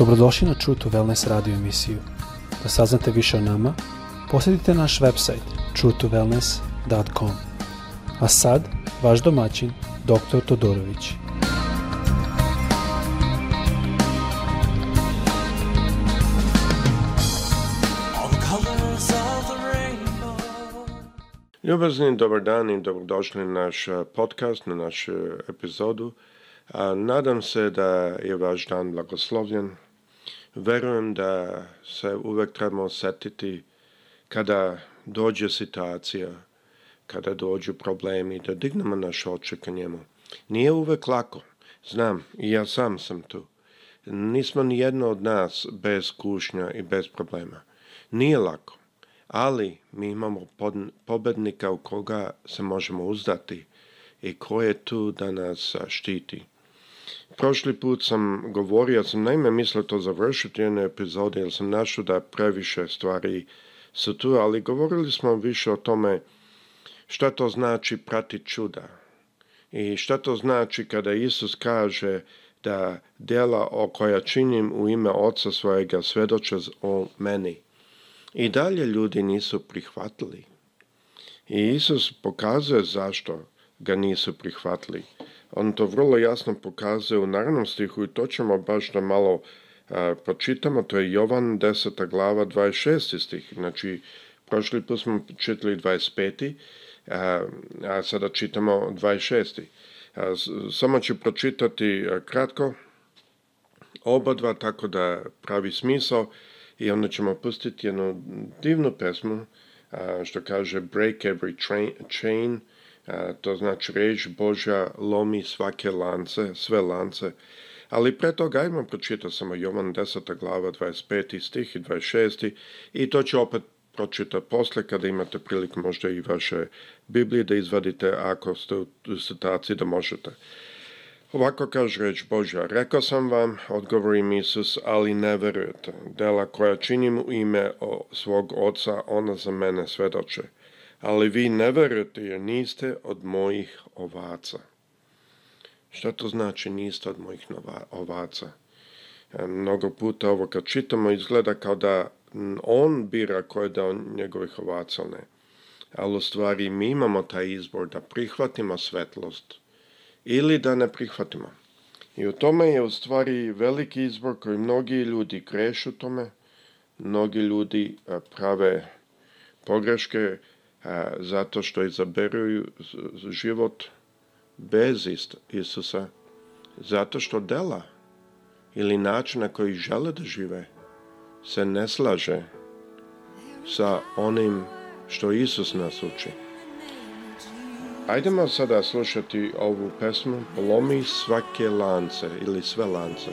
Dobrodošli na True to Wellness radio emisiju. Da saznate više o nama, posjetite naš website truetowellness.com. A sad, vaš domaćin, dr. Todorović. Ljubazni, dobar dan i dobrodošli na naš podcast, na našu epizodu. Nadam se da je vaš dan blagoslovljen, verujem da se uvek trebamo setiti kada dođe situacija, kada dođu problemi, da dignemo naše oče ka njemu. Nije uvek lako, znam, i ja sam sam tu. Nismo ni jedno od nas bez kušnja i bez problema. Nije lako, ali mi imamo pod, pobednika u koga se možemo uzdati i ko je tu da nas štiti. Prošli put sam govorio, sam najme mislio to završiti u jednoj epizodi, jer sam našao da previše stvari su tu, ali govorili smo više o tome šta to znači prati čuda i šta to znači kada Isus kaže da dela o koja činim u ime Oca svojega svedoče o meni. I dalje ljudi nisu prihvatili. I Isus pokazuje zašto ga nisu prihvatili on to vrlo jasno pokazuje u naravnom stihu i to ćemo baš da malo a, pročitamo, to je Jovan 10. glava 26. stih, znači prošli put smo čitali 25. A, a sada čitamo 26. A, samo ću pročitati kratko oba dva tako da pravi smisao i onda ćemo pustiti jednu divnu pesmu a, što kaže Break Every train, Chain to znači reč Božja lomi svake lance, sve lance. Ali pre toga ajmo pročitao samo Jovan 10. glava 25. stih i 26. I to ću opet pročitati posle kada imate priliku možda i vaše Biblije da izvadite ako ste u situaciji da možete. Ovako kaže reč Božja, rekao sam vam, odgovor im Isus, ali ne verujete. Dela koja činim u ime svog oca, ona za mene svedoče ali vi ne verujete jer niste od mojih ovaca. Šta to znači niste od mojih ovaca? E, mnogo puta ovo kad čitamo izgleda kao da on bira koje da on njegovih ovaca ne. Ali u stvari mi imamo taj izbor da prihvatimo svetlost ili da ne prihvatimo. I u tome je u stvari veliki izbor koji mnogi ljudi grešu tome, mnogi ljudi e, prave pogreške, E, zato što izaberuju život bez Isusa, zato što dela ili način na koji žele da žive se ne slaže sa onim što Isus nas uči. Ajdemo sada slušati ovu pesmu Polomi svake lance ili sve lance.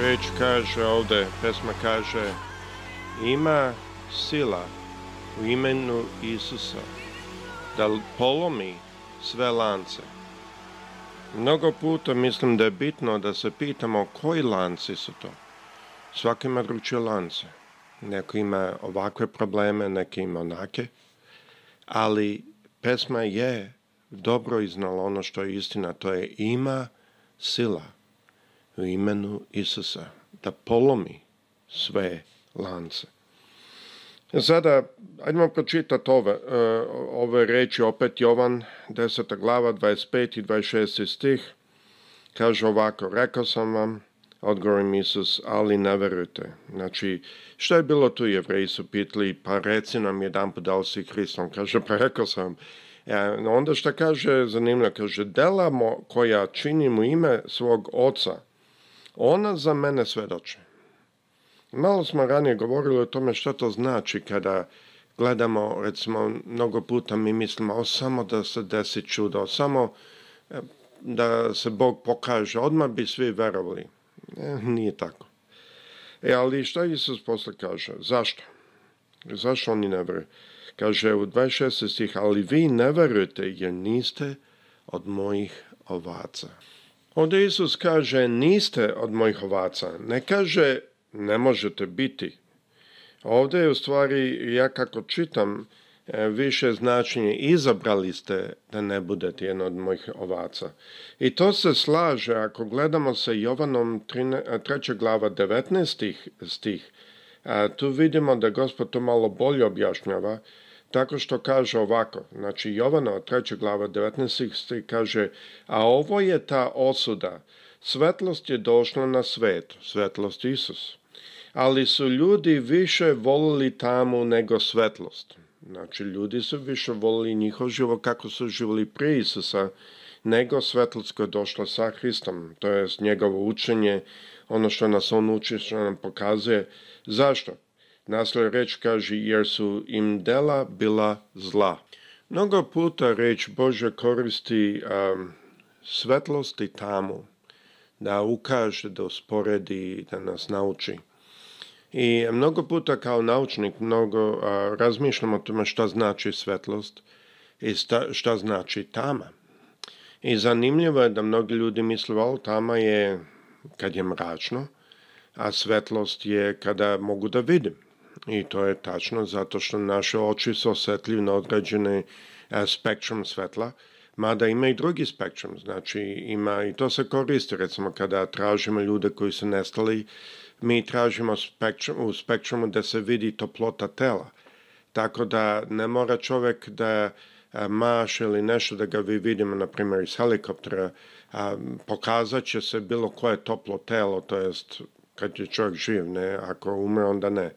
Već kaže ovde, pesma kaže, ima sila u imenu Isusa da polomi sve lance. Mnogo puta mislim da je bitno da se pitamo koji lanci su to. Svaki ima drugačije lance. Neko ima ovakve probleme, neki ima onake. Ali pesma je dobro iznala ono što je istina, to je ima sila u imenu Isusa, da polomi sve lance. Sada, ajdemo pročitati ove, e, ove reči, opet Jovan, 10. glava, 25 i 26 stih, kaže ovako, rekao sam vam, odgovorim Isus, ali ne verujte. Znači, što je bilo tu, jevreji su pitali, pa reci nam jedan put da li si Hristom, kaže, pa rekao sam, e, onda što kaže, zanimljivo, kaže, delamo koja činimo ime svog oca, Ona za mene svedoči. Malo smo ranije govorili o tome što to znači kada gledamo, recimo, mnogo puta mi mislimo o samo da se desi čudo, samo e, da se Bog pokaže, odmah bi svi verovali. E, nije tako. E, ali šta Isus posle kaže? Zašto? Zašto oni ne veruju? Kaže u 26. stih, ali vi ne verujete jer niste od mojih ovaca. Ovdje Isus kaže niste od mojih ovaca, ne kaže ne možete biti. Ovde je u stvari, ja kako čitam, e, više značenje izabrali ste da ne budete jedan od mojih ovaca. I to se slaže ako gledamo sa Jovanom 3. E, glava 19. stih. E, tu vidimo da gospod to malo bolje objašnjava tako što kaže ovako, znači Jovana 3. glava 19. kaže, a ovo je ta osuda, svetlost je došla na svet, svetlost Isus, ali su ljudi više volili tamu nego svetlost. Znači, ljudi su više volili njihov život kako su živjeli pre Isusa, nego svetlost koja je došla sa Hristom, to je njegovo učenje, ono što nas on uči, što nam pokazuje. Zašto? Naslov reč kaže jer su im dela bila zla. Mnogo puta reč Bože koristi um, svetlost i tamu da ukaže, da sporedi, da nas nauči. I mnogo puta kao naučnik mnogo a, razmišljam o tome šta znači svetlost i šta, šta znači tama. I zanimljivo je da mnogi ljudi misle, o, tama je kad je mračno, a svetlost je kada mogu da vidim. I to je tačno zato što naše oči su osetljive na određene spektrum svetla, mada ima i drugi spektrum, znači ima i to se koristi recimo kada tražimo ljude koji su nestali, mi tražimo spektrum, u spektrumu da se vidi toplota tela, tako da ne mora čovek da e, maš ili nešto da ga vi vidimo, na primjer, iz helikoptera, a, pokazat će se bilo koje toplo telo, to jest kad je čovjek živ, ne, ako umre, onda ne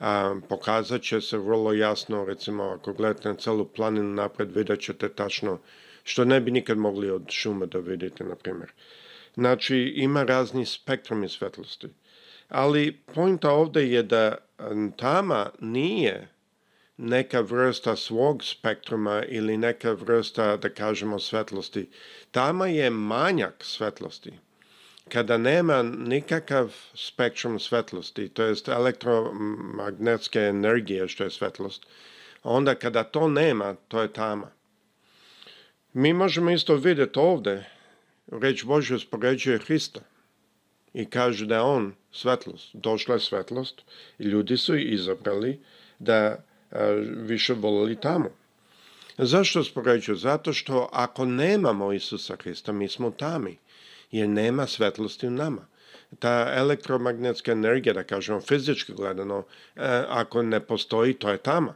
a, pokazat će se vrlo jasno, recimo ako gledate na celu planinu napred, vidjet ćete tačno što ne bi nikad mogli od šume da vidite, na primjer. Znači, ima razni spektrumi svetlosti. Ali pojnta ovde je da tama nije neka vrsta svog spektruma ili neka vrsta, da kažemo, svetlosti. Tama je manjak svetlosti kada nema nikakav spektrum svetlosti, to jest elektromagnetske energije što je svetlost, onda kada to nema, to je tama. Mi možemo isto vidjeti ovdje, reč Božja uspoređuje Hrista i kaže da je on svetlost. Došla je svetlost i ljudi su izabrali da a, e, više volili tamo. Zašto uspoređuje? Zato što ako nemamo Isusa Hrista, mi smo tami jer nema svetlosti u nama. Ta elektromagnetska energija, da kažemo fizički gledano, e, ako ne postoji, to je tama.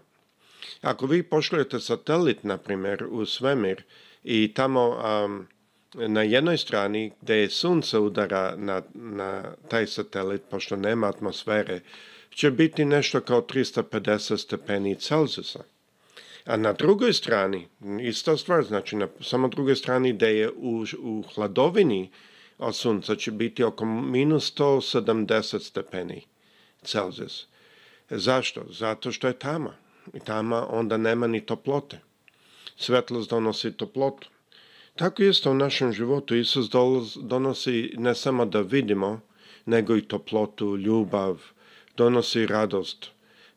Ako vi pošaljete satelit, na primjer, u svemir i tamo um, na jednoj strani gde sunce udara na, na taj satelit, pošto nema atmosfere, će biti nešto kao 350 stepeni Celzusa. A na drugoj strani, ista stvar, znači na samo drugoj strani da je u, u hladovini od sunca će biti oko minus 170 stepeni Celzijus. Zašto? Zato što je tama. I tama onda nema ni toplote. Svetlost donosi toplotu. Tako isto u našem životu Isus donosi ne samo da vidimo, nego i toplotu, ljubav, donosi radost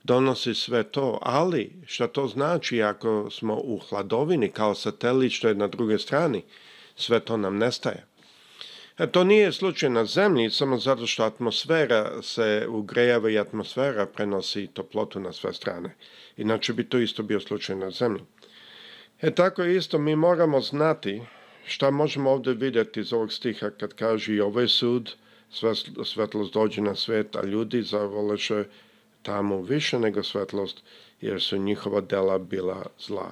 donosi sve to, ali šta to znači ako smo u hladovini kao satelit što je na druge strani, sve to nam nestaje. E, to nije slučaj na zemlji samo zato što atmosfera se ugrejava i atmosfera prenosi toplotu na sve strane. Inače bi to isto bio slučaj na zemlji. E tako isto mi moramo znati šta možemo ovde videti iz ovog stiha kad kaže i ovaj sud, sve svetlost dođe na svet, a ljudi zavoleše tamo više nego svetlost, jer su njihova dela bila zla.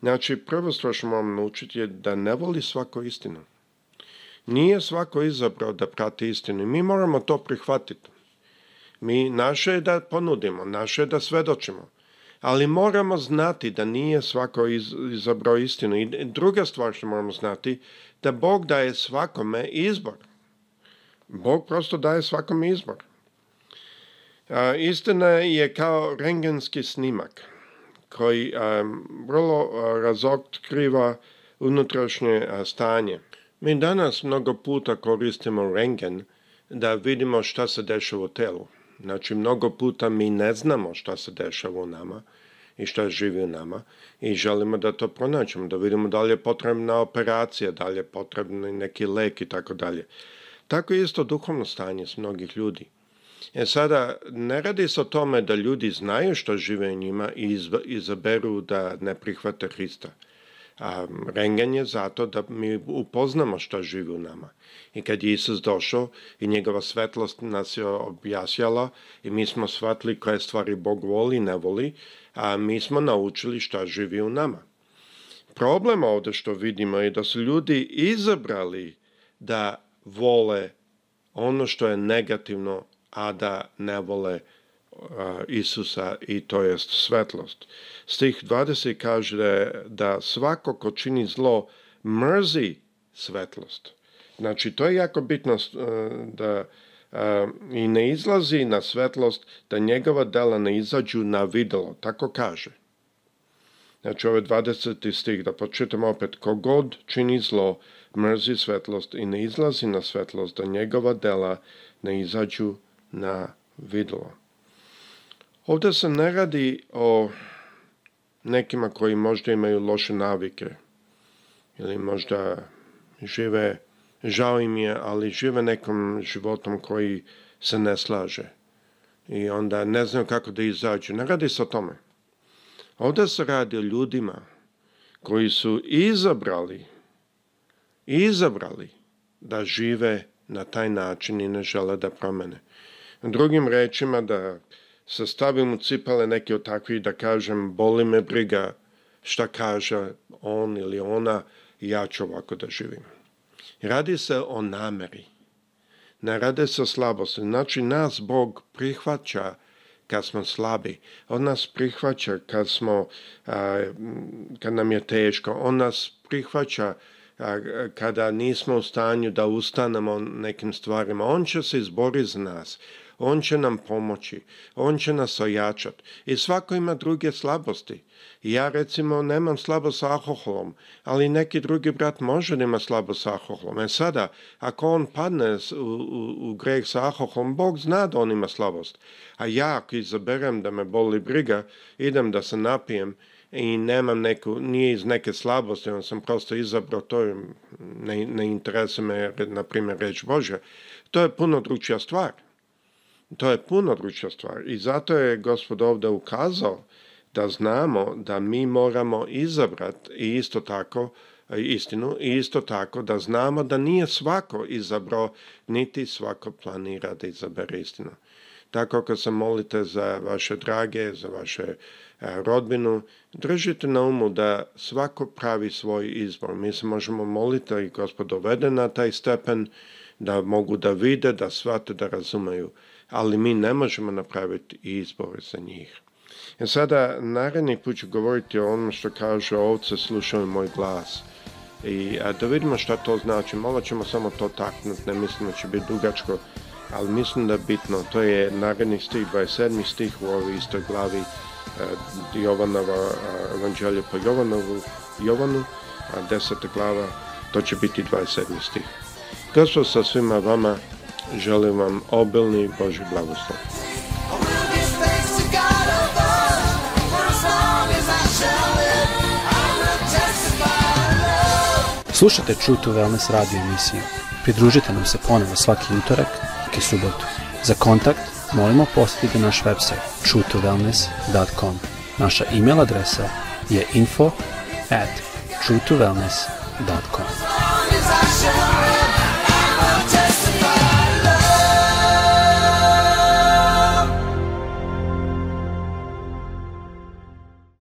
Znači, prvo stvar što moramo naučiti je da ne voli svako istinu. Nije svako izabrao da prati istinu. Mi moramo to prihvatiti. Mi, naše je da ponudimo, naše je da svedočimo. Ali moramo znati da nije svako iz, izabrao istinu. I druga stvar što moramo znati, da Bog daje svakome izbor. Bog prosto daje svakome izbor. A, istina je kao rengenski snimak koji a, vrlo razotkriva unutrašnje stanje. Mi danas mnogo puta koristimo rengen da vidimo šta se dešava u telu. Znači, mnogo puta mi ne znamo šta se dešava u nama i šta živi u nama i želimo da to pronaćemo, da vidimo da li je potrebna operacija, da li je potrebni neki lek i tako dalje. Tako je isto duhovno stanje s mnogih ljudi. E sada, ne radi se o tome da ljudi znaju što žive u njima i izaberu da ne prihvate Hrista. A rengen je zato da mi upoznamo što živi u nama. I kad je Isus došao i njegova svetlost nas je objasjala i mi smo shvatili koje stvari Bog voli i ne voli, a mi smo naučili što živi u nama. Problem ovde što vidimo je da su ljudi izabrali da vole ono što je negativno a da ne vole Isusa i to jest svetlost. Stih 20 kaže da svako ko čini zlo mrzi svetlost. Znači, to je jako bitno e, da e, i ne izlazi na svetlost, da njegova dela ne izađu na videlo, tako kaže. Znači, ovo 20. stih, da počitam opet, kogod čini zlo, mrzi svetlost i ne izlazi na svetlost, da njegova dela ne izađu na vidlo. Ovde se ne radi o nekima koji možda imaju loše navike ili možda žive, žao im je, ali žive nekom životom koji se ne slaže i onda ne znaju kako da izađu. Ne radi se o tome. Ovde se radi o ljudima koji su izabrali, izabrali da žive na taj način i ne žele da promene. Drugim rečima da sastavim u cipale neke od takvih da kažem boli me briga šta kaže on ili ona i ja ću ovako da živim. Radi se o nameri. Ne rade se o slabosti. Znači nas Bog prihvaća kad smo slabi. On nas prihvaća kad smo, a, kad nam je teško. On nas prihvaća a, kada nismo u stanju da ustanemo nekim stvarima. On će se izboriti za nas. On će nam pomoći, on će nas ojačati. I svako ima druge slabosti. Ja recimo nemam slabo sa alkoholom, ali neki drugi brat može da ima slabo sa alkoholom. E sada, ako on padne u, u, u greh sa alkoholom, Bog zna da on ima slabost. A ja ako izaberem da me boli briga, idem da se napijem i nemam neku, nije iz neke slabosti, on sam prosto izabrao to, ne, ne interesuje me, na primjer, reč Bože. To je puno drugčija stvar. To je puno vruća stvar i zato je gospod ovdje ukazao da znamo da mi moramo izabrati i isto tako istinu i isto tako da znamo da nije svako izabrao niti svako planira da izabere istinu. Tako ako se molite za vaše drage, za vaše e, rodbinu, držite na umu da svako pravi svoj izbor. Mi se možemo moliti i da gospod dovede na taj stepen da mogu da vide, da shvate, da razumeju ali mi ne možemo napraviti izbor za njih. E sada, naredni put ću govoriti o onom što kaže ovce slušaju moj glas. I a, da vidimo šta to znači, malo ćemo samo to taknuti, ne mislim da će biti dugačko, ali mislim da bitno, to je naredni stih, 27. stih u ovoj istoj glavi a, e, Jovanova e, evanđelja po Jovanovu, Jovanu, a 10. glava, to će biti 27. stih. Gospod sa svima vama, Želim vam obilni Boži blagoslov. Slušajte True to Wellness radio emisiju. Pridružite nam se ponovo svaki utorak i subotu. Za kontakt molimo posjetite naš website truetowellness.com. Naša e-mail adresa je info at truetowellness.com.